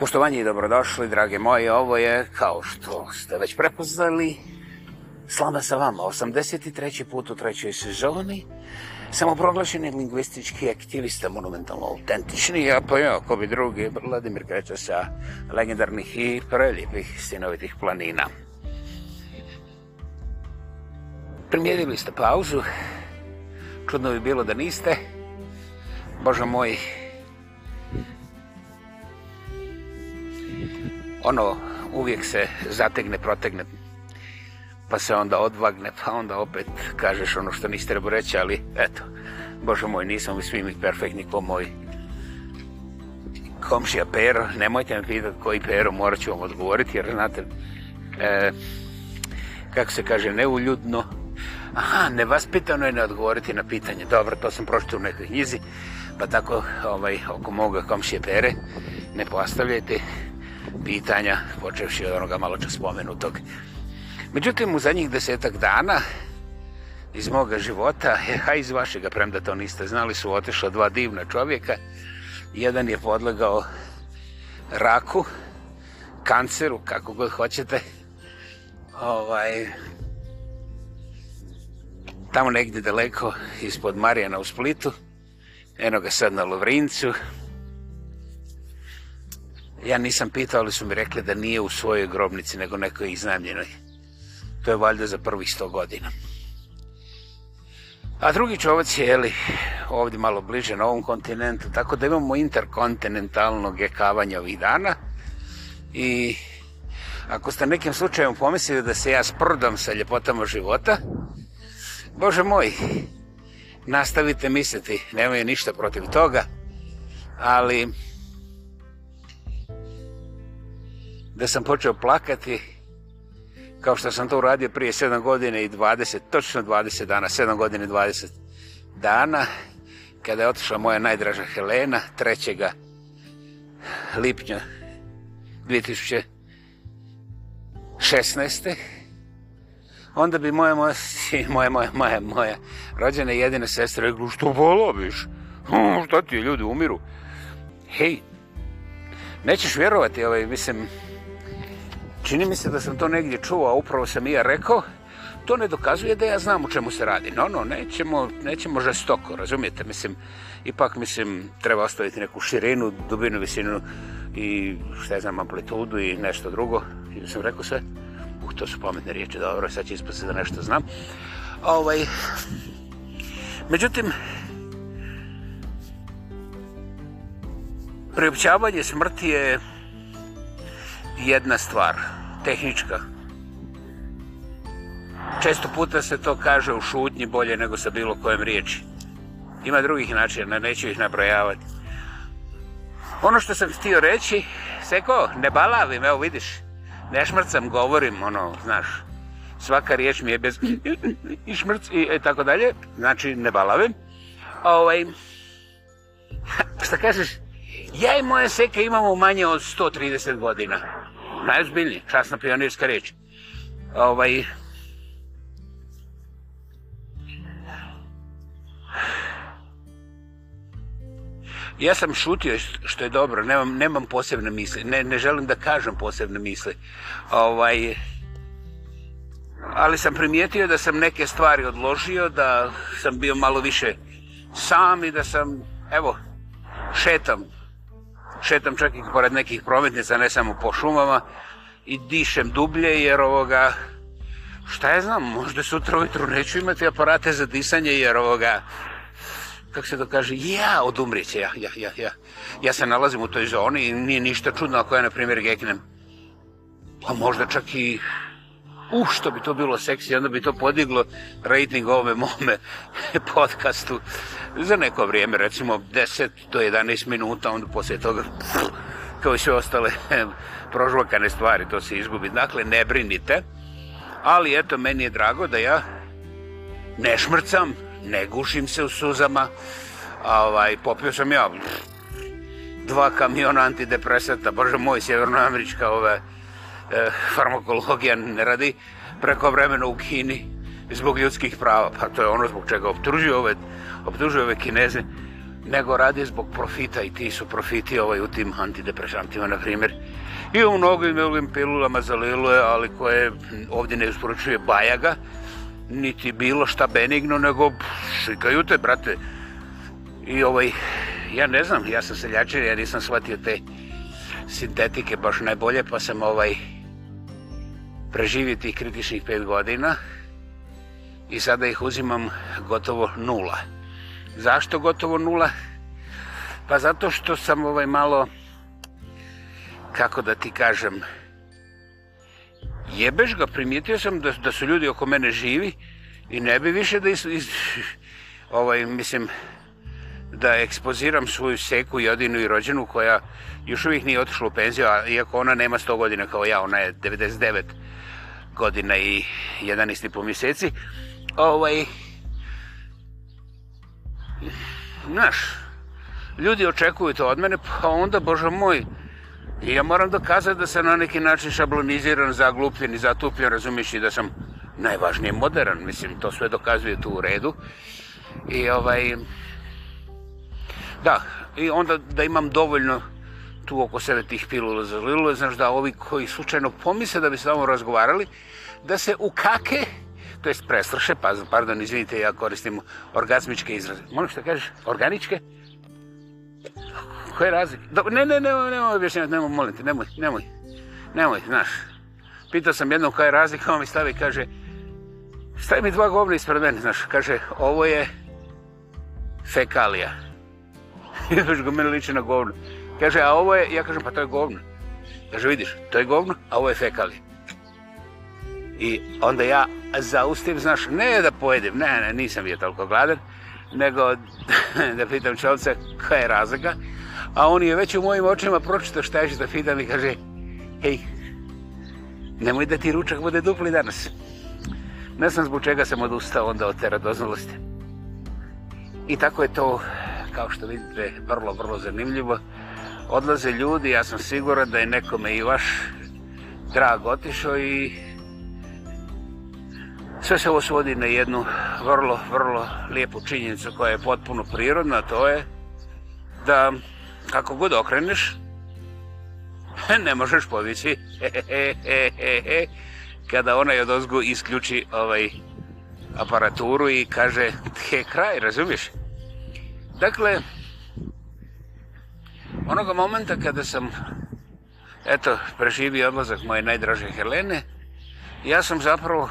Poštovanje i dobrodošli, drage moje, ovo je, kao što ste već prepoznali, slama sa vama, 83. put u trećoj sezoni, samoproglašeni lingvistički aktivista, monumentalno autentični, a pa ja, ko bi drugi, Vladimir Kreća sa legendarnih i preljepih sinovitih planina. Primijedili ste pauzu, čudno bi bilo da niste, Bože moj, ono uvijek se zategne, protegne, pa se onda odvagne, pa onda opet kažeš ono što niste treba reći, ali eto, Bože moj, nisam vi svi mi perfektni ko moj komšija Pero, nemojte me pitati koji Pero, morat ću vam odgovoriti, jer znate, e, kako se kaže, neuljudno, aha, nevaspitano je ne odgovoriti na pitanje, dobro, to sam pročitao u nekoj knjizi, pa tako, ovaj, oko moga komšije Pere, ne postavljajte, pitanja, počevši od onoga malo čas spomenutog. Međutim, u zadnjih desetak dana iz moga života, a iz vašega, premda to niste znali, su otešla dva divna čovjeka. Jedan je podlegao raku, kanceru, kako god hoćete. Ovaj, tamo negdje daleko ispod Marijana u Splitu, eno ga sad na Lovrincu, Ja nisam pitao, ali su mi rekli da nije u svojoj grobnici, nego nekoj iznajemljenoj. To je valjda za prvih sto godina. A drugi čovac je, jeli, ovdje malo bliže na ovom kontinentu, tako da imamo interkontinentalno gekavanje ovih dana. I ako ste nekim slučajem pomislili da se ja sprdam sa ljepotama života, Bože moj, nastavite misliti, nemaju ništa protiv toga, ali da sam počeo plakati kao što sam to uradio prije 7 godine i 20, točno 20 dana, 7 godine i 20 dana, kada je otišla moja najdraža Helena 3. lipnja 2016. Onda bi moja moja, moja, moja, moja, moja rođena jedina sestra rekla, što volobiš? Šta ti ljudi umiru? Hej, nećeš vjerovati, ovaj, mislim, čini mi se da sam to negdje čuo, a upravo sam i ja rekao, to ne dokazuje da ja znam u čemu se radi. No, no, nećemo, nećemo žestoko, razumijete? Mislim, ipak, mislim, treba ostaviti neku širinu, dubinu, visinu i, šta ja znam, amplitudu i nešto drugo. I sam rekao sve, uh, to su pametne riječi, dobro, sad će ispati da nešto znam. Ovaj, međutim, priopćavanje smrti je jedna stvar. Uh, tehnička. Često puta se to kaže u šutnji bolje nego sa bilo kojem riječi. Ima drugih načina, neću ih nabrojavati. Ono što sam htio reći, seko, ne balavim, evo vidiš. Ne šmrcam, govorim, ono, znaš. Svaka riječ mi je bez... I šmrc, i, i tako dalje. Znači, ne balavim. Ovaj... Šta kažeš? Ja i moja seka imamo manje od 130 godina najozbiljnije, časna pionirska reč. Ovaj, Ja sam šutio što je dobro, nemam, nemam posebne misli, ne, ne želim da kažem posebne misli. Ovaj, ali sam primijetio da sam neke stvari odložio, da sam bio malo više sam i da sam, evo, šetam, šetam čak i pored nekih prometnica, ne samo po šumama i dišem dublje jer ovoga šta ja znam, možda sutra ujutru neću imati aparate za disanje jer ovoga kak se to kaže, ja odumrit ja, ja, ja, ja. Ja se nalazim u toj zoni i nije ništa čudno ako ja na primjer geknem. Pa možda čak i u što bi to bilo seksi, onda bi to podiglo rating ovome mome podcastu za neko vrijeme, recimo 10 do 11 minuta, onda poslije toga kao i sve ostale prožvakane stvari, to se izgubi. Dakle, ne brinite, ali eto, meni je drago da ja ne šmrcam, ne gušim se u suzama, ovaj, popio sam ja dva kamiona antidepresata, bože moj, sjevernoamerička ove, ovaj, e, farmakologija ne radi preko vremena u Kini zbog ljudskih prava, pa to je ono zbog čega optužuju ove, optužuju ove kineze, nego radi zbog profita i ti su profiti ovaj, u tim antidepresantima, na primjer. I u mnogim drugim pilulama za liluje, ali koje ovdje ne usporučuje bajaga, niti bilo šta benigno, nego šikaju te, brate. I ovaj, ja ne znam, ja sam seljačer, ja nisam shvatio te sintetike baš najbolje, pa sam ovaj, preživjeti kritičnih pet godina i sada ih uzimam gotovo nula. Zašto gotovo nula? Pa zato što sam ovaj malo, kako da ti kažem, jebeš ga, primijetio sam da, da su ljudi oko mene živi i ne bi više da iz, iz, ovaj, mislim, da ekspoziram svoju seku, jedinu i rođenu koja još uvijek nije otišla u penziju, a iako ona nema 100 godina kao ja, ona je 99 godina godina i 11 po mjeseci. Ovaj, znaš, ljudi očekuju to od mene, pa onda, Bože moj, ja moram dokazati da sam na neki način šabloniziran, zaglupljen i zatupljen, razumiješ da sam najvažnije modern, mislim, to sve dokazuje tu u redu. I ovaj, da, i onda da imam dovoljno, tu oko sebe tih pilula za lilule, znaš da ovi koji slučajno pomise da bi se tamo razgovarali, da se u kake, to jest presrše, pa pardon, izvinite, ja koristim orgazmičke izraze. Molim što kažeš, organičke? Koje razlike? Do, ne, ne, nemoj, nemoj objašnjavati, nemoj, molim te, nemoj, nemoj, nemoj, znaš. Pitao sam jednom koja je razlika, on mi stavi, kaže, stavi mi dva govna ispred mene, znaš, kaže, ovo je fekalija. Još gomeni liči na govnu. Kaže, a ovo je, ja kažem, pa to je govno. Kaže, vidiš, to je govno, a ovo je fekali. I onda ja zaustim, znaš, ne da pojedem, ne, ne, nisam bio toliko gladan, nego da pitam čovce koja je razlika. A on je već u mojim očima pročito šta ješ da pitam i kaže, hej, nemoj da ti ručak bude dupli danas. Ne znam zbog čega sam odustao onda od te radoznalosti. I tako je to, kao što vidite, vrlo, vrlo zanimljivo odlaze ljudi, ja sam siguran da je nekome i vaš drag otišao i sve se ovo svodi na jednu vrlo, vrlo lijepu činjenicu koja je potpuno prirodna, to je da kako god okreneš, ne možeš povići. Kada onaj od ozgu isključi ovaj aparaturu i kaže, te kraj, razumiješ? Dakle, onoga momenta kada sam eto, preživio odlazak moje najdraže Helene, ja sam zapravo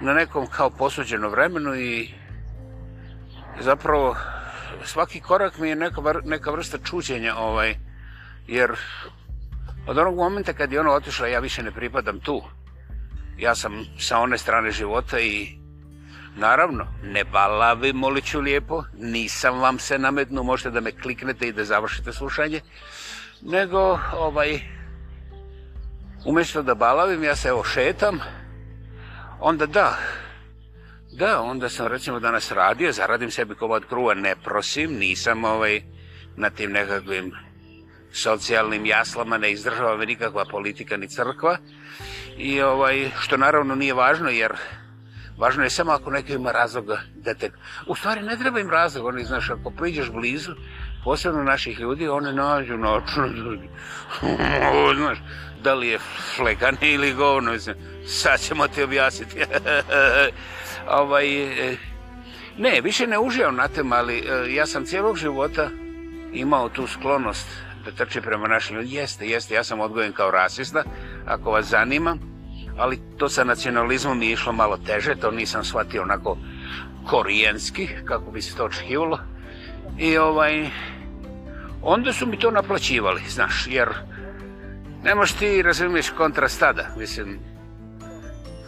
na nekom kao posuđeno vremenu i zapravo svaki korak mi je neka, vr, neka vrsta čuđenja, ovaj, jer od onog momenta kad je ona otišla, ja više ne pripadam tu. Ja sam sa one strane života i Naravno, ne balavi, molit ću lijepo, nisam vam se nametnuo, možete da me kliknete i da završite slušanje, nego ovaj, umjesto da balavim, ja se evo šetam, onda da, da, onda sam recimo danas radio, zaradim sebi komad kruva, ne prosim, nisam ovaj, na tim nekakvim socijalnim jaslama, ne izdržava me nikakva politika ni crkva, i ovaj, što naravno nije važno, jer Važno je samo ako neko ima razloga da te... U stvari, ne treba im razlog, oni, znaš, ako priđeš blizu, posebno naših ljudi, one nađu noćnu ljudi. znaš, da li je flekan ili govno, znaš, sad ćemo ti objasniti. ovaj, e, ne, više ne uživam na tem, ali e, ja sam cijelog života imao tu sklonost da trči prema našim ljudima. Jeste, jeste, ja sam odgojen kao rasista, ako vas zanima ali to sa nacionalizmom mi je išlo malo teže, to nisam shvatio onako korijenski, kako bi se to očekivalo. I ovaj, onda su mi to naplaćivali, znaš, jer ne možeš ti razumiješ kontrastada, mislim,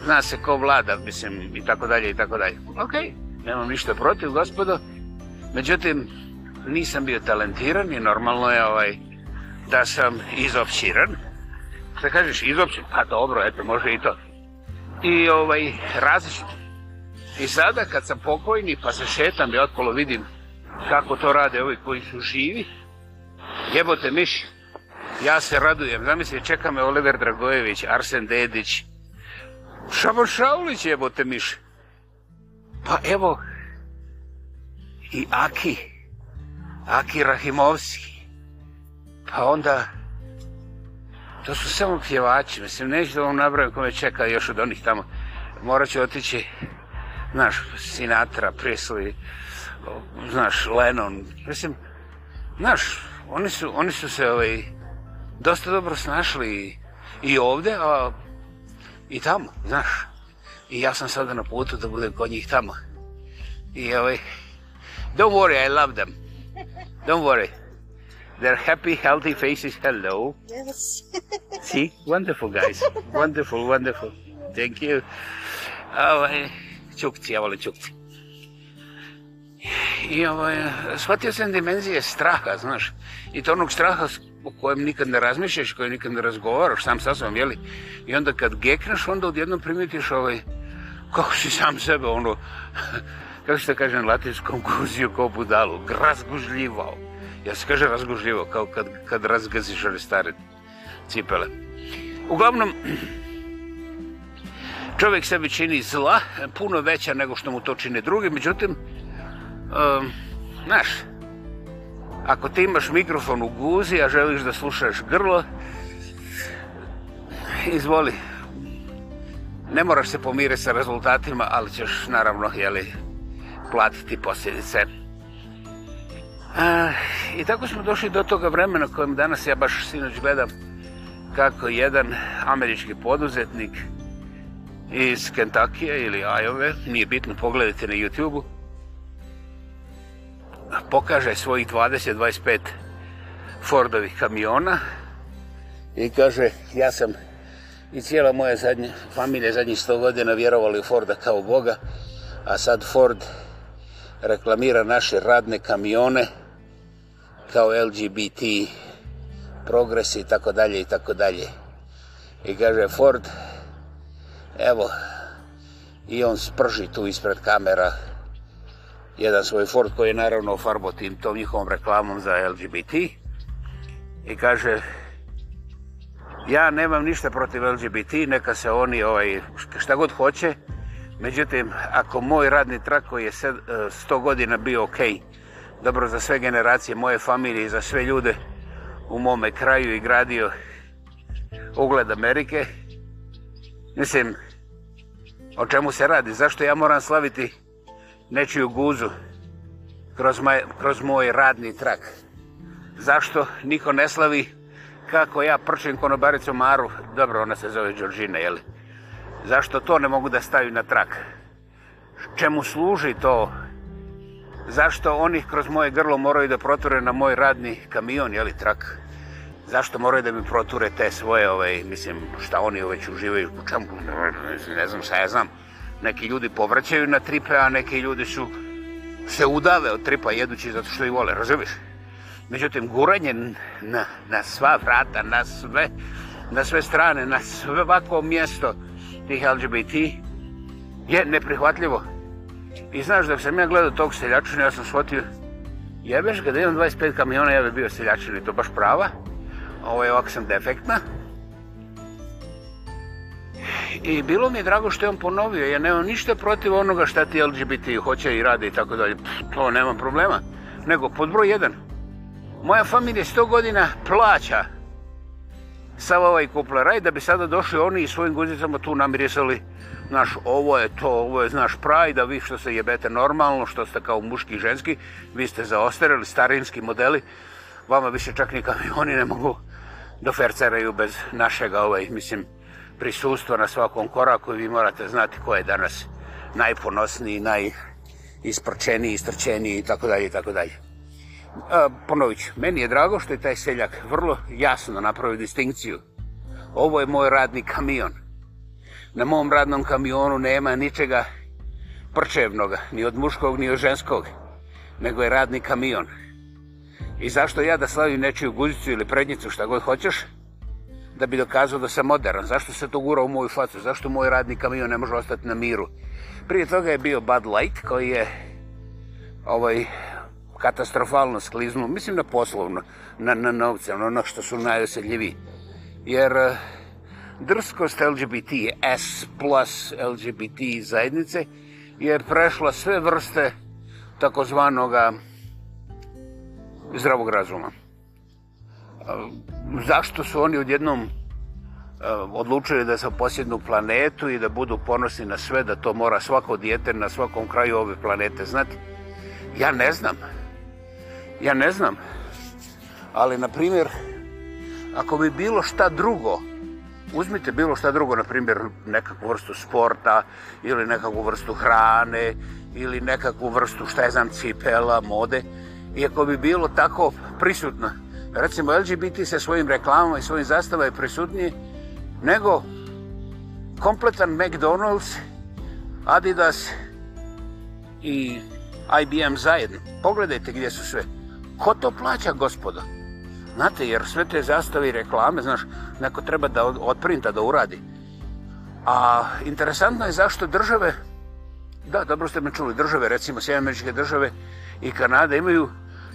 zna se ko vlada, mislim, i tako dalje, i tako dalje. Okej, okay, nemam ništa protiv, gospodo, međutim, nisam bio talentiran i normalno je ovaj, da sam izopširan se kažeš izopćen, pa dobro, eto, može i to. I ovaj, različno. I sada kad sam pokojni, pa se šetam i otkolo vidim kako to rade ovi koji su živi, jebote miš, ja se radujem. Zamislite, čeka me Oliver Dragojević, Arsen Dedić, Šabon Šaulić, jebote miš. Pa evo, i Aki, Aki Rahimovski, pa onda... To su samo pjevači, mislim, neću da vam nabravim kome čeka još od onih tamo. Morat ću otići, znaš, Sinatra, Presley, znaš, Lennon, mislim, znaš, oni su, oni su se ovaj, dosta dobro snašli i, i ovde, a i tamo, znaš. I ja sam sada na putu da budem kod njih tamo. I ovaj, don't worry, I love them. Don't worry their happy, healthy faces. Hello. Yes. See, wonderful guys. wonderful, wonderful. Thank you. Oh, uh, čukci, ja volim čukci. I ovaj, shvatio sam dimenzije straha, znaš, i to onog straha o kojem nikad ne razmišljaš, kojem nikad ne razgovaraš, sam sa sobom, jeli? I onda kad gekneš, onda odjednom primitiš ovaj, kako si sam sebe, ono, kako se kaže na latinskom, guzio kao budalu, razgužljivao. Ja se kaže razgužljivo, kao kad, kad razgaziš ove stare cipele. Uglavnom, čovjek sebi čini zla, puno veća nego što mu to čine drugi, međutim, um, znaš, ako ti imaš mikrofon u guzi, a želiš da slušaš grlo, izvoli. Ne moraš se pomiriti sa rezultatima, ali ćeš naravno, jeli, platiti posljedice. Hvala. I tako smo došli do toga vremena kojem danas ja baš sinoć gledam kako jedan američki poduzetnik iz Kentakija ili Ajove, nije bitno, pogledajte na YouTube-u, pokaže svojih 20-25 Fordovih kamiona i kaže, ja sam i cijela moja zadnja familija zadnjih 100 godina vjerovali u Forda kao Boga, a sad Ford reklamira naše radne kamione, kao LGBT progres i tako dalje i tako dalje. I kaže Ford, evo, i on sprži tu ispred kamera jedan svoj Ford koji je naravno farbo tim tom njihovom reklamom za LGBT i kaže ja nemam ništa protiv LGBT, neka se oni ovaj, šta god hoće, međutim, ako moj radni trak koji je 100 godina bio okej, okay, dobro za sve generacije moje familije i za sve ljude u mome kraju i gradio ugled Amerike. Mislim, o čemu se radi? Zašto ja moram slaviti nečiju guzu kroz, maj, kroz moj radni trak? Zašto niko ne slavi kako ja prčim konobaricu Maru? Dobro, ona se zove Đorđina, jel? Zašto to ne mogu da stavim na trak? Čemu služi to zašto oni kroz moje grlo moraju da proture na moj radni kamion, jeli trak? Zašto moraju da mi proture te svoje, ovaj, mislim, šta oni već uživaju, po čemu, ne znam, šta ja znam. Neki ljudi povraćaju na tripe, a neki ljudi su se udave od tripa jedući zato što ih vole, razumiješ? Međutim, guranje na, na sva vrata, na sve, na sve strane, na svako mjesto tih LGBT je neprihvatljivo. I znaš, dok sam ja gledao tog seljačina, ja sam shvatio, jebeš ga da imam 25 kamiona, ja bih bio seljačin, to baš prava. Ovo je ovak sam defektna. I bilo mi je drago što je on ponovio, ja nemam ništa protiv onoga šta ti LGBT hoće i rade i tako dalje, to nemam problema. Nego, pod broj jedan, moja familija 100 godina plaća sav ovaj kupleraj, da bi sada došli oni i svojim guzicama tu namirisali naš ovo je to, ovo je znaš pride, a vi što se jebete normalno, što ste kao muški i ženski, vi ste zaostarili, starinski modeli, vama više čak ni kamioni ne mogu da ferceraju bez našega, ovaj, mislim, prisustva na svakom koraku i vi morate znati ko je danas najponosniji, najisprčeniji, istrčeniji i tako dalje i tako dalje ponovit ću, meni je drago što je taj seljak vrlo jasno napravio distinkciju. Ovo je moj radni kamion. Na mom radnom kamionu nema ničega prčevnoga, ni od muškog, ni od ženskog, nego je radni kamion. I zašto ja da slavim nečiju guzicu ili prednjicu, šta god hoćeš, da bi dokazao da sam modern? Zašto se to gura u moju facu? Zašto moj radni kamion ne može ostati na miru? Prije toga je bio Bud Light, koji je ovaj, katastrofalno skliznu, mislim na poslovno, na, na novce, na ono što su najosedljivi. Jer eh, drskost LGBT, S plus LGBT zajednice, je prešla sve vrste takozvanoga zdravog razuma. Eh, zašto su oni odjednom eh, odlučili da se posjednu planetu i da budu ponosni na sve, da to mora svako dijete na svakom kraju ove planete znati? Ja ne znam. Ja ne znam. Ali, na primjer, ako bi bilo šta drugo, uzmite bilo šta drugo, na primjer, nekakvu vrstu sporta ili nekakvu vrstu hrane ili nekakvu vrstu, šta je znam, cipela, mode, i ako bi bilo tako prisutno, recimo LGBT sa svojim reklamama i svojim zastavama je prisutniji nego kompletan McDonald's, Adidas i IBM zajedno. Pogledajte gdje su sve. Ko to plaća, gospodo? Znate, jer sve te zastave i reklame, znaš, neko treba da otprinta, da uradi. A interesantno je zašto države, da, dobro ste me čuli, države, recimo, sve američke države i Kanada imaju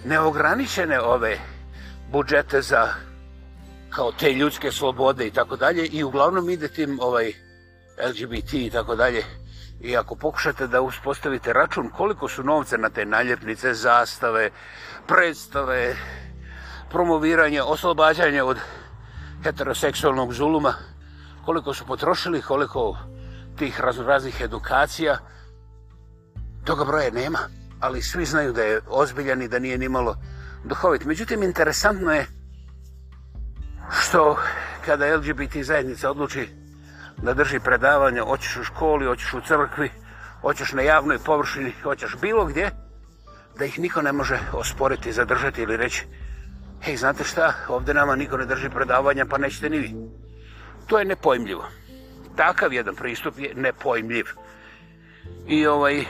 neograničene ove budžete za kao te ljudske slobode i tako dalje i uglavnom ide tim ovaj LGBT i tako dalje. I ako pokušate da uspostavite račun koliko su novce na te naljepnice, zastave, predstave, promoviranje, oslobađanje od heteroseksualnog zuluma, koliko su potrošili, koliko tih raznih edukacija, toga broja nema, ali svi znaju da je ozbiljan i da nije nimalo duhovit. Međutim, interesantno je što kada LGBT zajednica odluči da drži predavanje, hoćeš u školi, hoćeš u crkvi, hoćeš na javnoj površini, hoćeš bilo gdje, da ih niko ne može osporiti, zadržati ili reći hej, znate šta, ovdje nama niko ne drži predavanja, pa nećete ni vi. To je nepojmljivo. Takav jedan pristup je nepojmljiv. I ovaj,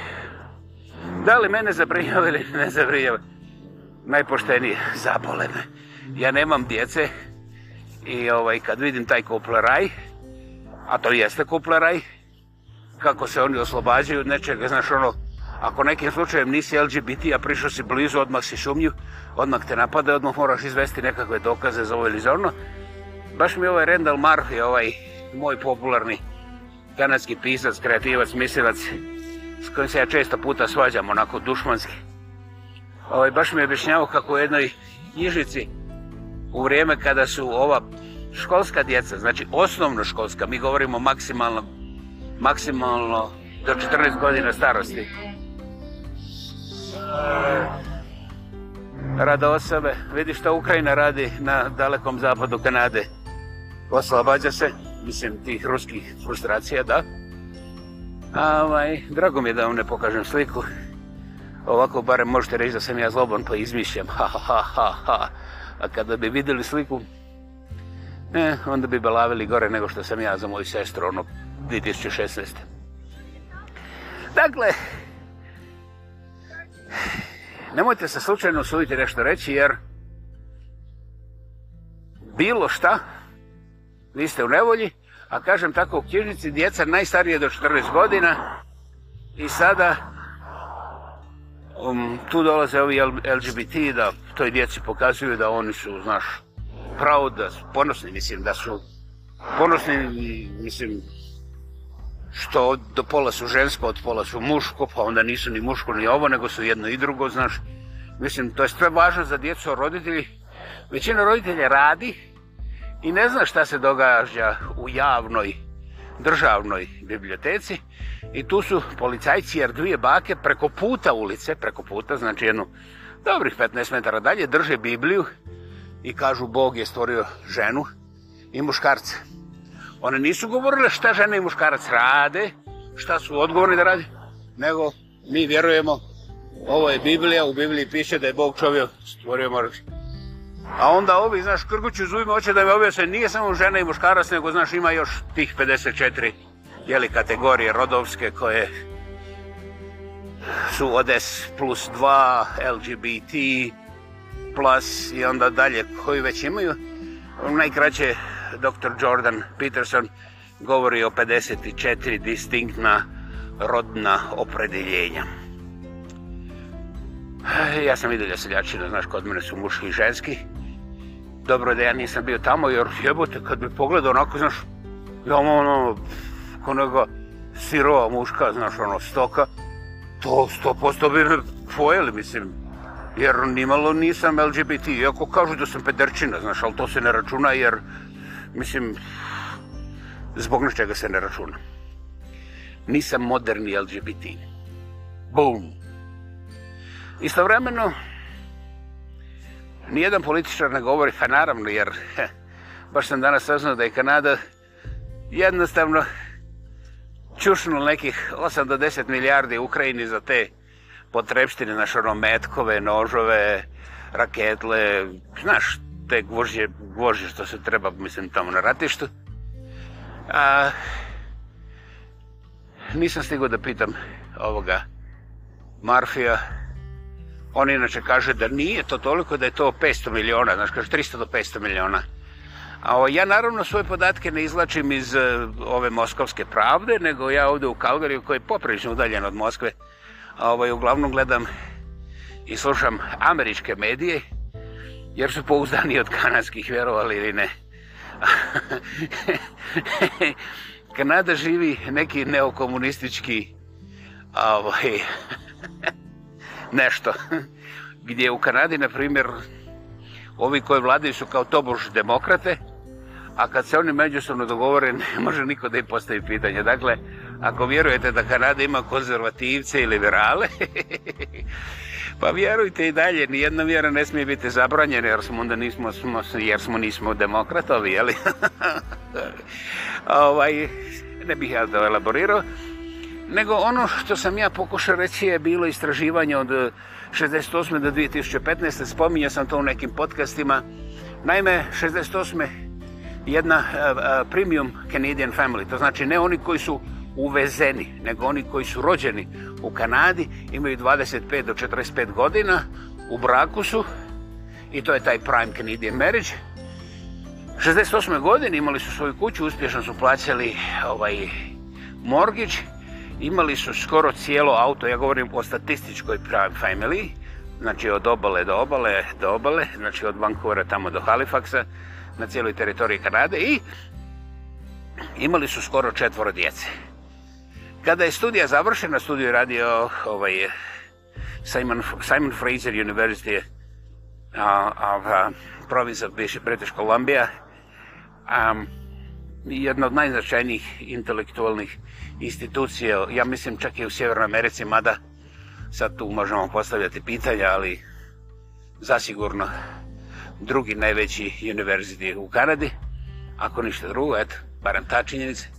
da li mene zabrinjava ili ne zabrinjava? Najpoštenije, zabole me. Ja nemam djece i ovaj, kad vidim taj kopleraj, raj, a to jeste kupleraj, kako se oni oslobađaju od nečega, znaš ono, ako nekim slučajem nisi LGBT, a prišao si blizu, odmah si sumnju, odmah te napade, odmah moraš izvesti nekakve dokaze za ovo ili za ono. Baš mi ovaj Randall Murphy, ovaj moj popularni kanadski pisac, kreativac, mislilac, s kojim se ja često puta svađam, onako dušmanski. Ovaj, baš mi je objašnjavao kako u jednoj knjižici u vrijeme kada su ova školska djeca, znači osnovno školska, mi govorimo maksimalno, maksimalno do 14 godina starosti. Rada osobe, vidi što Ukrajina radi na dalekom zapadu Kanade. Oslobađa se, mislim, tih ruskih frustracija, da. A, ovaj, drago mi je da vam ne pokažem sliku. Ovako barem možete reći da sam ja zloban, pa izmišljam. Ha, ha, ha, ha, ha. A kada bi vidjeli sliku, e, onda bi balavili gore nego što sam ja za moju sestru, ono, 2016. Dakle, nemojte se slučajno usuditi nešto reći, jer bilo šta, vi ste u nevolji, a kažem tako u knjižnici, djeca najstarije do 14 godina i sada um, tu dolaze ovi LGBT da toj djeci pokazuju da oni su, znaš, pravo da su ponosni, mislim da su ponosni, mislim, što do pola su žensko, od pola su muško, pa onda nisu ni muško ni ovo, nego su jedno i drugo, znaš. Mislim, to je sve važno za djecu, roditelji, većina roditelja radi i ne zna šta se događa u javnoj državnoj biblioteci i tu su policajci jer dvije bake preko puta ulice, preko puta, znači jedno dobrih 15 metara dalje, drže Bibliju i kažu Bog je stvorio ženu i muškarce. One nisu govorile šta žene i muškarac rade, šta su odgovorni da radi, nego mi vjerujemo, ovo je Biblija, u Bibliji piše da je Bog čovjek stvorio morski. A onda ovi, znaš, krguću zujme, hoće da mi objasne, nije samo žena i muškarac, nego, znaš, ima još tih 54 jeli, kategorije rodovske koje su od S plus 2, LGBT, Plus i onda dalje koji već imaju. Najkraće dr. Jordan Peterson govori o 54 distinktna rodna opredeljenja. Ja sam vidio ljaseljačina, znaš, kod mene su muški i ženski. Dobro je da ja nisam bio tamo, jer jebote, kad bi pogledao onako, znaš, ja imam ono, ko nego sirova muška, znaš, ono, stoka, to sto posto bi me pojeli, mislim, jer nimalo nisam LGBT, iako kažu da sam pederčina, znaš, ali to se ne računa, jer, mislim, zbog nečega se ne računa. Nisam moderni LGBT. Bum! Istovremeno, nijedan političar ne govori, pa naravno, jer he, baš sam danas saznao da je Kanada jednostavno čušnul nekih 8 do 10 milijardi Ukrajini za te uh, potrebštine, znaš, ono, metkove, nožove, raketle, znaš, te gvožđe, gvožđe što se treba, mislim, tamo na ratištu. A, nisam stigao da pitam ovoga Marfija. On inače kaže da nije to toliko, da je to 500 miliona, znaš, kaže 300 do 500 miliona. A ja naravno svoje podatke ne izlačim iz e, ove moskovske pravde, nego ja ovdje u Kalgariju, koji je poprilično udaljen od Moskve, uh, ovaj, uglavnom gledam i slušam američke medije, jer su pouzdani od kanadskih, vjerovali ili ne. Kanada živi neki neokomunistički ovaj, nešto, gdje u Kanadi, na primjer, ovi koji vladaju su kao tobož demokrate, a kad se oni međusobno dogovore, ne može niko da im postavi pitanje. Dakle, ako vjerujete da Kanada ima konzervativce i liberale, pa vjerujte i dalje, nijedna vjera ne smije biti zabranjena jer smo onda nismo, smo, jer smo nismo demokratovi, jel? ovaj, ne bih ja to elaborirao. Nego ono što sam ja pokušao reći je bilo istraživanje od 68. do 2015. Spominjao sam to u nekim podcastima. Naime, 68 jedna uh, uh, premium Canadian family. To znači ne oni koji su uh, uvezeni, nego oni koji su rođeni u Kanadi, imaju 25 do 45 godina, u braku su, i to je taj prime Canadian marriage. 68. godine imali su svoju kuću, uspješno su plaćali ovaj mortgage, imali su skoro cijelo auto, ja govorim o statističkoj prime family, znači od obale do obale, do obale, znači od Vancouvera tamo do Halifaxa, na cijeloj teritoriji Kanade i imali su skoro četvoro djece. Kada je studija završena, studiju je radio ovaj, Simon, Simon Fraser University a, a, a provinca Biše British Columbia. Um, jedna od najznačajnijih intelektualnih institucija, ja mislim čak i u Sjevernoj Americi, mada sad tu možemo postavljati pitanja, ali zasigurno drugi najveći univerziti u Kanadi, ako ništa drugo, eto, barem ta činjenica.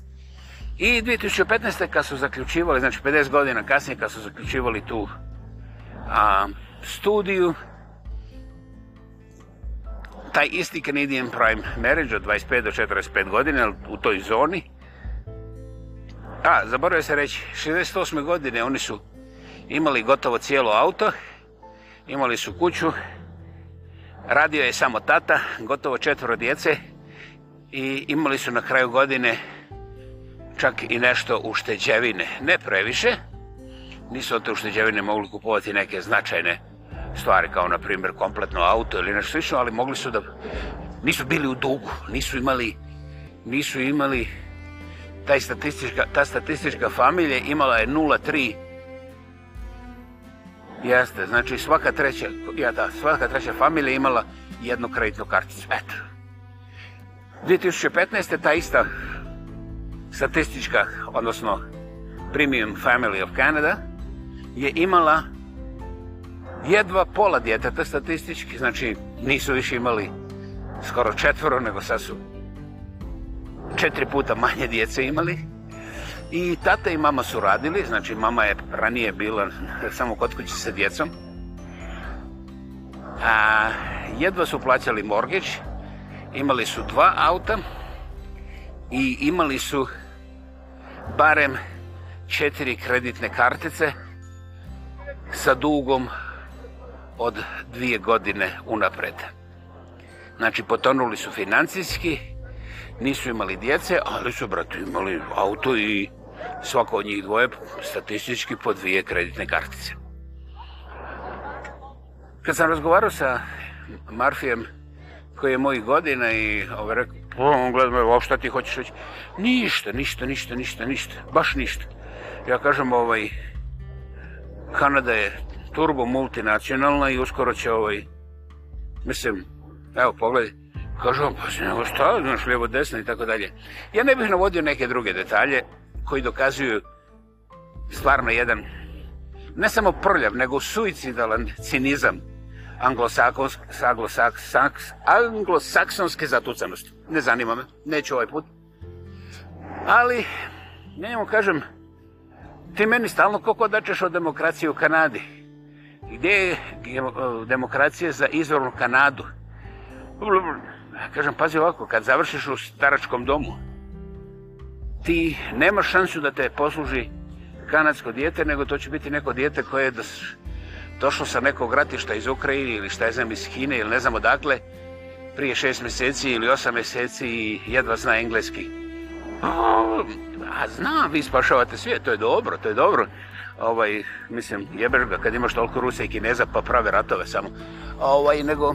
I 2015. kad su zaključivali, znači 50 godina kasnije kad su zaključivali tu a, studiju, taj isti Canadian Prime Marriage od 25 do 45 godine u toj zoni, a, zaboravio se reći, 68. godine oni su imali gotovo cijelo auto, imali su kuću, radio je samo tata, gotovo četvro djece i imali su na kraju godine čak i nešto ušteđevine. Ne previše. Nisu od te ušteđevine mogli kupovati neke značajne stvari kao na primjer kompletno auto ili nešto slično, ali mogli su da nisu bili u dugu, nisu imali nisu imali taj statistička, ta statistička familija imala je 0,3 Jeste, znači svaka treća, ja da, svaka treća familija imala jednu kreditnu karticu. Eto. 2015. ta ista statistička, odnosno Premium Family of Canada, je imala jedva pola djeteta statistički, znači nisu više imali skoro četvoro, nego sad su četiri puta manje djece imali. I tata i mama su radili, znači mama je ranije bila samo kod kući sa djecom. A, jedva su plaćali morgeć, imali su dva auta, i imali su barem četiri kreditne kartice sa dugom od dvije godine unapred. Znači, potonuli su financijski, nisu imali djece, ali su, brate, imali auto i svako od njih dvoje statistički po dvije kreditne kartice. Kad sam razgovarao sa Marfijem, koji je mojih godina i ovaj, on gleda me, šta ti hoćeš reći? Ništa, ništa, ništa, ništa, ništa, baš ništa. Ja kažem, ovaj, Kanada je turbo multinacionalna i uskoro će ovaj, mislim, evo pogledaj, kažu on, pa si nego šta, znaš, lijevo desno i tako dalje. Ja ne bih navodio neke druge detalje koji dokazuju stvarno jedan, ne samo prljav, nego suicidalan cinizam anglosaks, anglosaks, anglosaksonske zatucanosti. Ne zanima me, neću ovaj put. Ali, ne mu kažem, ti meni stalno koliko dačeš o demokraciji u Kanadi. Gdje je demokracija za izvornu Kanadu? Kažem, pazi ovako, kad završiš u staračkom domu, ti nemaš šansu da te posluži kanadsko dijete, nego to će biti neko dijete koje je došlo sa nekog ratišta iz Ukrajine ili šta je znam iz Kine ili ne znam odakle, prije šest mjeseci ili osam mjeseci i jedva zna engleski. O, a znam, vi spašavate sve, to je dobro, to je dobro. Ovaj, mislim, jebeš ga kad imaš toliko Rusa i Kineza pa prave ratove samo. Ovaj, nego...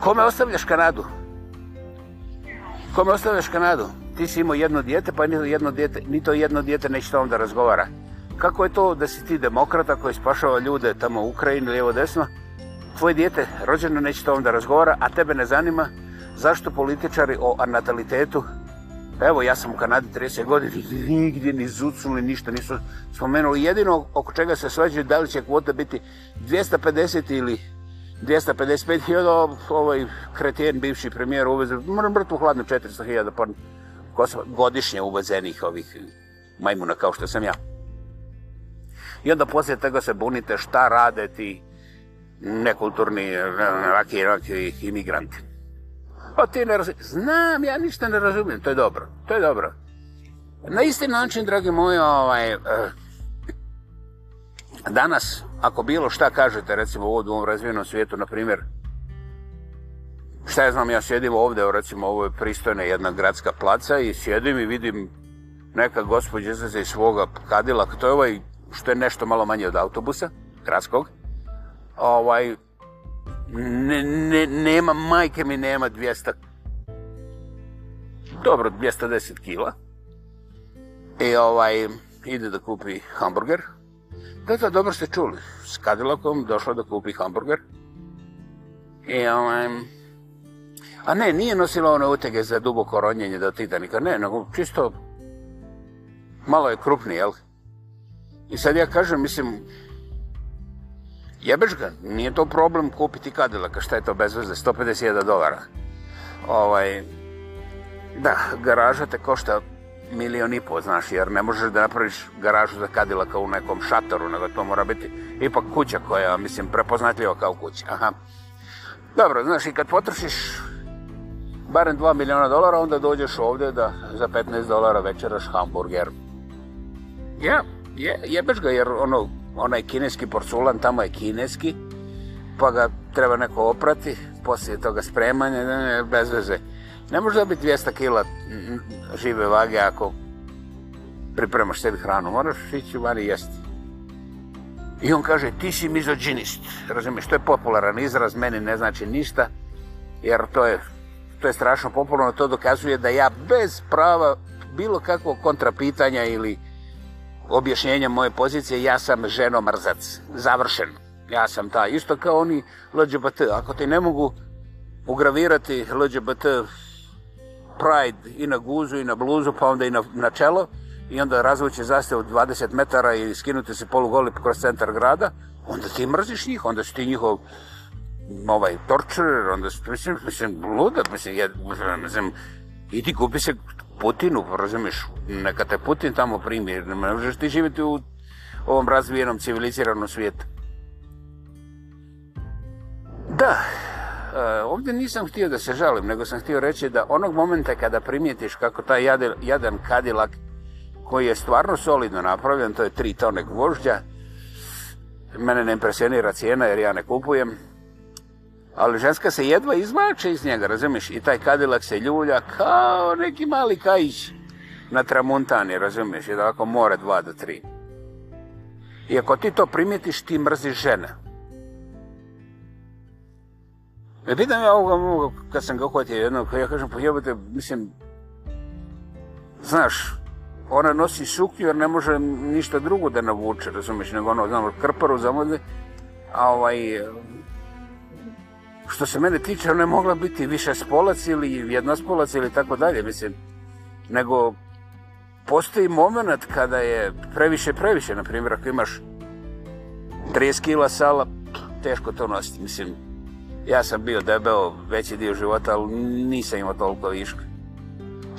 Kome ostavljaš Kanadu? Kome ostavljaš Kanadu? Ti si imao jedno dijete, pa ni to jedno dijete, ni to jedno dijete neće s tobom da razgovara kako je to da si ti demokrata koji spašava ljude tamo u Ukrajini, lijevo desno, tvoje dijete rođeno neće to onda razgovara, a tebe ne zanima zašto političari o natalitetu pa Evo, ja sam u Kanadi 30 godina, nigdje ni zucnuli, ništa nisu spomenuli. Jedino oko čega se svađaju da li će kvota biti 250 ili 255 hiljada, ovaj kretijen, bivši premijer uveze, moram brtu hladno 400 hiljada pa godišnje uvezenih ovih majmuna kao što sam ja. I onda poslije tega se bunite šta rade ti nekulturni ovakvi, eh, ovakvi imigranti. O pa ti ne razumijem. Znam, ja ništa ne razumijem. To je dobro. To je dobro. Na isti način, dragi moji, ovaj, eh, danas, ako bilo šta kažete, recimo u ovom razvijenom svijetu, na primjer, šta ja znam, ja sjedim ovdje, recimo ovo je pristojna jedna gradska placa i sjedim i vidim neka gospođa izlaze iz svoga kadila, to je ovaj što je nešto malo manje od autobusa, gradskog. Ovaj, ne, ne, nema, majke mi nema 200, dobro, 210 kila. I ovaj, ide da kupi hamburger. Da, da, dobro ste čuli. S Cadillacom došla da kupi hamburger. I ovaj, A ne, nije nosila one utege za duboko ronjenje do Titanika, ne, nego čisto malo je krupni, jel? I sad ja kažem, mislim, jebeš ga, nije to problem kupiti kadilaka, šta je to bezvezde, 151 dolara. Ovaj, da, garaža te košta milion i pol, znaš, jer ne možeš da napraviš garažu za kadilaka u nekom šatoru, nego to mora biti ipak kuća koja, mislim, prepoznatljiva kao kuća. Aha. Dobro, znaš, i kad potrošiš barem 2 miliona dolara, onda dođeš ovde da za 15 dolara večeraš hamburger. Ja, yeah je, jebeš ga jer ono, onaj kineski porculan tamo je kineski, pa ga treba neko oprati, poslije toga spremanja, bez veze. Ne može dobiti 200 kila žive vage ako pripremaš sebi hranu, moraš ići van i jesti. I on kaže, ti si mizođinist, razumiješ, to je popularan izraz, meni ne znači ništa, jer to je, to je strašno popularno, to dokazuje da ja bez prava bilo kakvog kontrapitanja ili uh, objašnjenja moje pozicije, ja sam ženo mrzac, završen. Ja sam ta, isto kao oni LGBT, ako te ne mogu ugravirati LGBT pride i na guzu i na bluzu, pa onda i na, na čelo, i onda razvoće zastavu 20 metara i skinute se polugolip kroz centar grada, onda ti mrziš njih, onda su ti njihov ovaj torturer, onda su, mislim, mislim, luda, mislim, ja, mislim, idi kupi se Putinu, razumiješ, neka te Putin tamo primi, ne možeš ti živjeti u ovom razvijenom civiliziranom svijetu. Da, e, ovdje nisam htio da se žalim, nego sam htio reći da onog momenta kada primijetiš kako taj jadan kadilak koji je stvarno solidno napravljen, to je tri tone gvožđa, mene ne impresionira cijena jer ja ne kupujem, ali ženska se jedva izmače iz njega, razumiješ? I taj kadilak se ljulja kao neki mali kajić na tramontani, razumiješ? I tako mora dva do tri. I ako ti to primjetiš, ti mrziš žena. Ja e, pitam ja ovoga moga, kad sam ga uhvatio jednog, ja kažem, pa jebate, mislim, znaš, ona nosi suknju jer ne može ništa drugo da navuče, razumiješ, nego ono, znam, krparu zamodne, a ovaj, što se mene tiče, ona je mogla biti više spolac ili jednospolac ili tako dalje, mislim. Nego, postoji moment kada je previše, previše, na primjer, ako imaš 30 kila sala, teško to nositi, mislim. Ja sam bio debeo veći dio života, ali nisam imao toliko viška.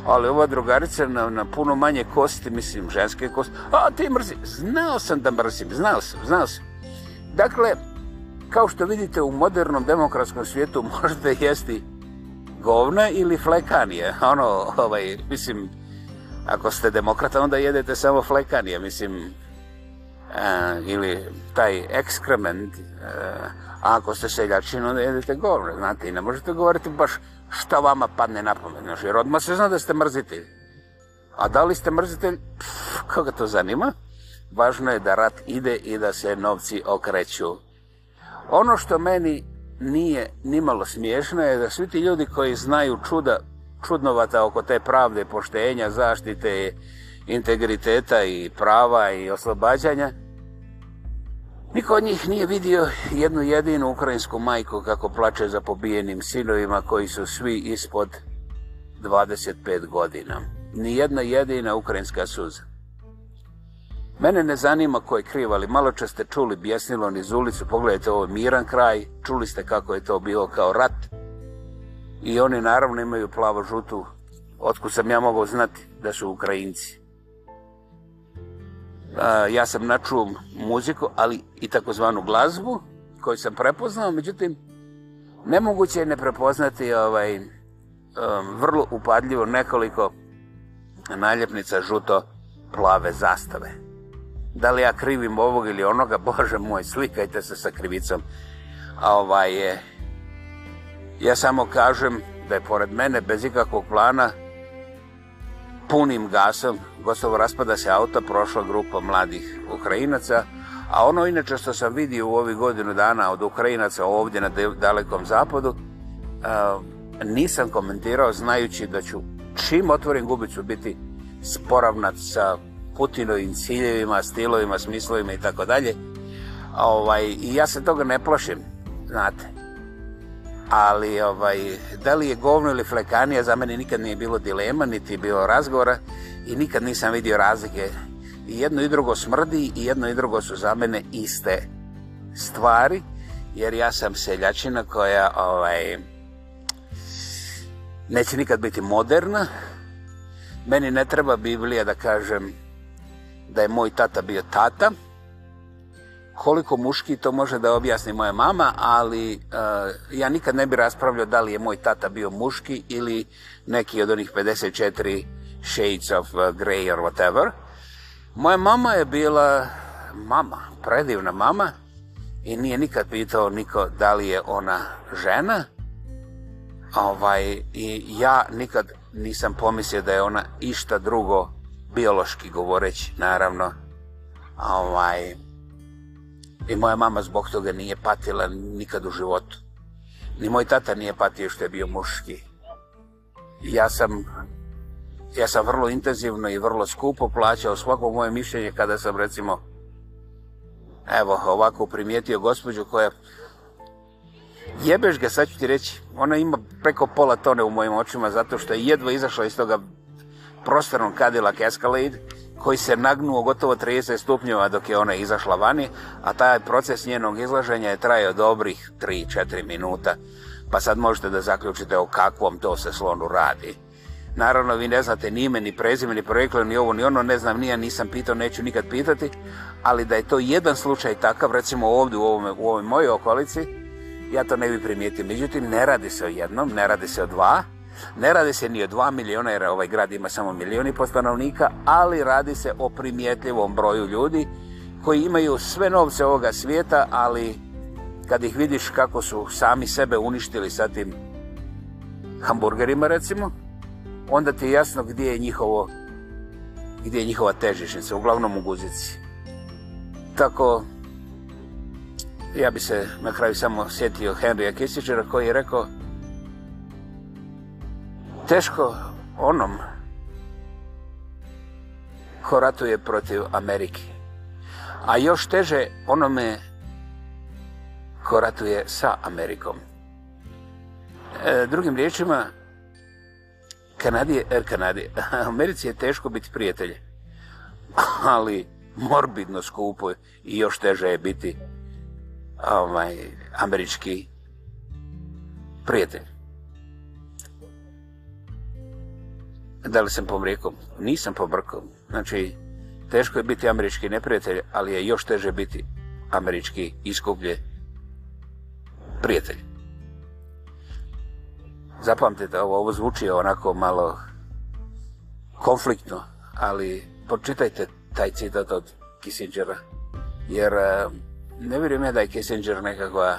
Ali ova drugarica na, na puno manje kosti, mislim, ženske kosti, a ti mrzim, znao sam da mrzim, znao sam, znao sam. Dakle, kao što vidite u modernom demokratskom svijetu možete jesti govne ili flekanije. Ono, ovaj, mislim, ako ste demokrata, onda jedete samo flekanije, mislim, e, ili taj ekskrement, e, a ako ste seljačin, onda jedete govne, znate, i ne možete govoriti baš šta vama padne na pamet, znaš, jer odmah se zna da ste mrzitelj. A da li ste mrzitelj, Pff, koga to zanima? Važno je da rat ide i da se novci okreću Ono što meni nije nimalo smiješno je da svi ti ljudi koji znaju čuda, čudnovata oko te pravde, poštenja, zaštite, integriteta i prava i oslobađanja, Niko od njih nije vidio jednu jedinu ukrajinsku majku kako plače za pobijenim sinovima koji su svi ispod 25 godina. Ni jedna jedina ukrajinska suza. Mene ne zanima ko je kriv, ali malo čas ste čuli bjesnilo niz ulicu, pogledajte ovo je miran kraj, čuli ste kako je to bilo kao rat. I oni naravno imaju plavo-žutu, otkud sam ja mogao znati da su Ukrajinci. Ja sam načuo muziku, ali i takozvanu glazbu koju sam prepoznao, međutim, nemoguće je ne prepoznati ovaj, um, vrlo upadljivo nekoliko naljepnica žuto-plave zastave da li ja krivim ovog ili onoga, Bože moj, slikajte se sa krivicom. A ovaj je, ja samo kažem da je pored mene, bez ikakvog plana, punim gasom, gotovo raspada se auto, prošla grupa mladih Ukrajinaca, a ono inače što sam vidio u ovih godinu dana od Ukrajinaca ovdje na dalekom zapadu, nisam komentirao znajući da ću čim otvorim gubicu biti sporavnat sa Putinovim ciljevima, stilovima, smislovima i tako dalje. Ovaj, I ja se toga ne plošim, znate. Ali, ovaj, da li je govno ili flekanija, za mene nikad nije bilo dilema, niti je bilo razgovora i nikad nisam vidio razlike. I jedno i drugo smrdi i jedno i drugo su za mene iste stvari, jer ja sam seljačina koja ovaj, neće nikad biti moderna, Meni ne treba Biblija da kažem da je moj tata bio tata. Koliko muški to može da objasni moja mama, ali uh, ja nikad ne bi raspravljao da li je moj tata bio muški ili neki od onih 54 shades of e, grey or whatever. Moja mama je bila mama, predivna mama i nije nikad pitao niko da li je ona žena. Ovaj, I ja nikad nisam pomislio da je ona išta drugo žena biološki govoreći, naravno. Ovaj, I moja mama zbog toga nije patila nikad u životu. Ni moj tata nije patio što je bio muški. Ja sam, ja sam vrlo intenzivno i vrlo skupo plaćao svako moje mišljenje kada sam recimo evo ovako primijetio gospođu koja jebeš ga sad ću ti reći ona ima preko pola tone u mojim očima zato što je jedva izašla iz toga prostornom Cadillac Escalade koji se nagnuo gotovo 30 stupnjeva dok je ona izašla vani, a taj proces njenog izlaženja je trajao dobrih 3-4 minuta. Pa sad možete da zaključite o kakvom to se slonu radi. Naravno, vi ne znate ni ime, ni prezime, ni projekle, ni ovo, ni ono, ne znam, nija, nisam pitao, neću nikad pitati, ali da je to jedan slučaj takav, recimo ovdje u, ovome, u ovoj mojoj okolici, ja to ne bi primijetio. Međutim, ne radi se o jednom, ne radi se o dva, Ne radi se ni o 2 miliona, jer ovaj grad ima samo milioni postanovnika, ali radi se o primjetljivom broju ljudi koji imaju sve novce ovoga svijeta, ali kad ih vidiš kako su sami sebe uništili sa tim hamburgerima, recimo, onda ti je jasno gdje je njihovo gdje je njihova težišnica, uglavnom u guzici. Tako, ja bi se na kraju samo sjetio Henrya Kissingera koji je rekao teško onom ko ratuje protiv Amerike. A još teže onome ko ratuje sa Amerikom. E, drugim riječima, Kanadije, er Kanadije, Americi je teško biti prijatelj, ali morbidno skupo i još teže je biti ovaj, američki prijatelj. da li sam pomrijekom? Nisam pomrkom. Znači, teško je biti američki neprijatelj, ali je još teže biti američki iskuplje prijatelj. Zapamtite, ovo, ovo zvuči onako malo konfliktno, ali počitajte taj citat od Kissingera, jer eh, ne vjerujem ja da je Kissinger nekakva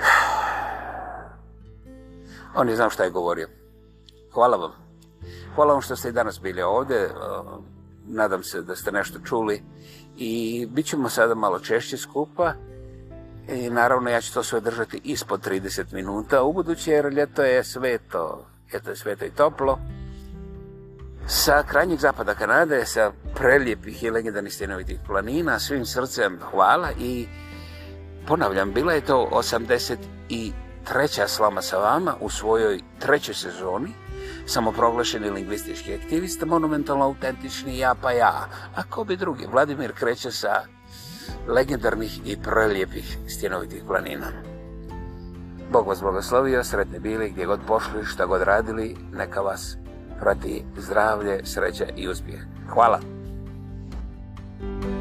On je znao šta je govorio. Hvala vam. Hvala vam što ste i danas bili ovde. E, nadam se da ste nešto čuli. I bit ćemo sada malo češće skupa. I naravno, ja ću to sve držati ispod 30 minuta. U budući, jer ljeto je sveto. Ljeto je sveto i toplo. Sa krajnjeg zapada Kanade, sa prelijepih i legendarnih stenovitih planina, svim srcem hvala i ponavljam, bila je to 83. slama sa vama u svojoj trećoj sezoni samoproglašeni lingvistički aktivist, monumentalno autentični ja pa ja. A ko bi drugi? Vladimir kreće sa legendarnih i prelijepih stjenovitih planina. Bog vas blagoslovio, sretni bili, gdje god pošli, šta god radili, neka vas prati zdravlje, sreća i uspjeh. Hvala! thank you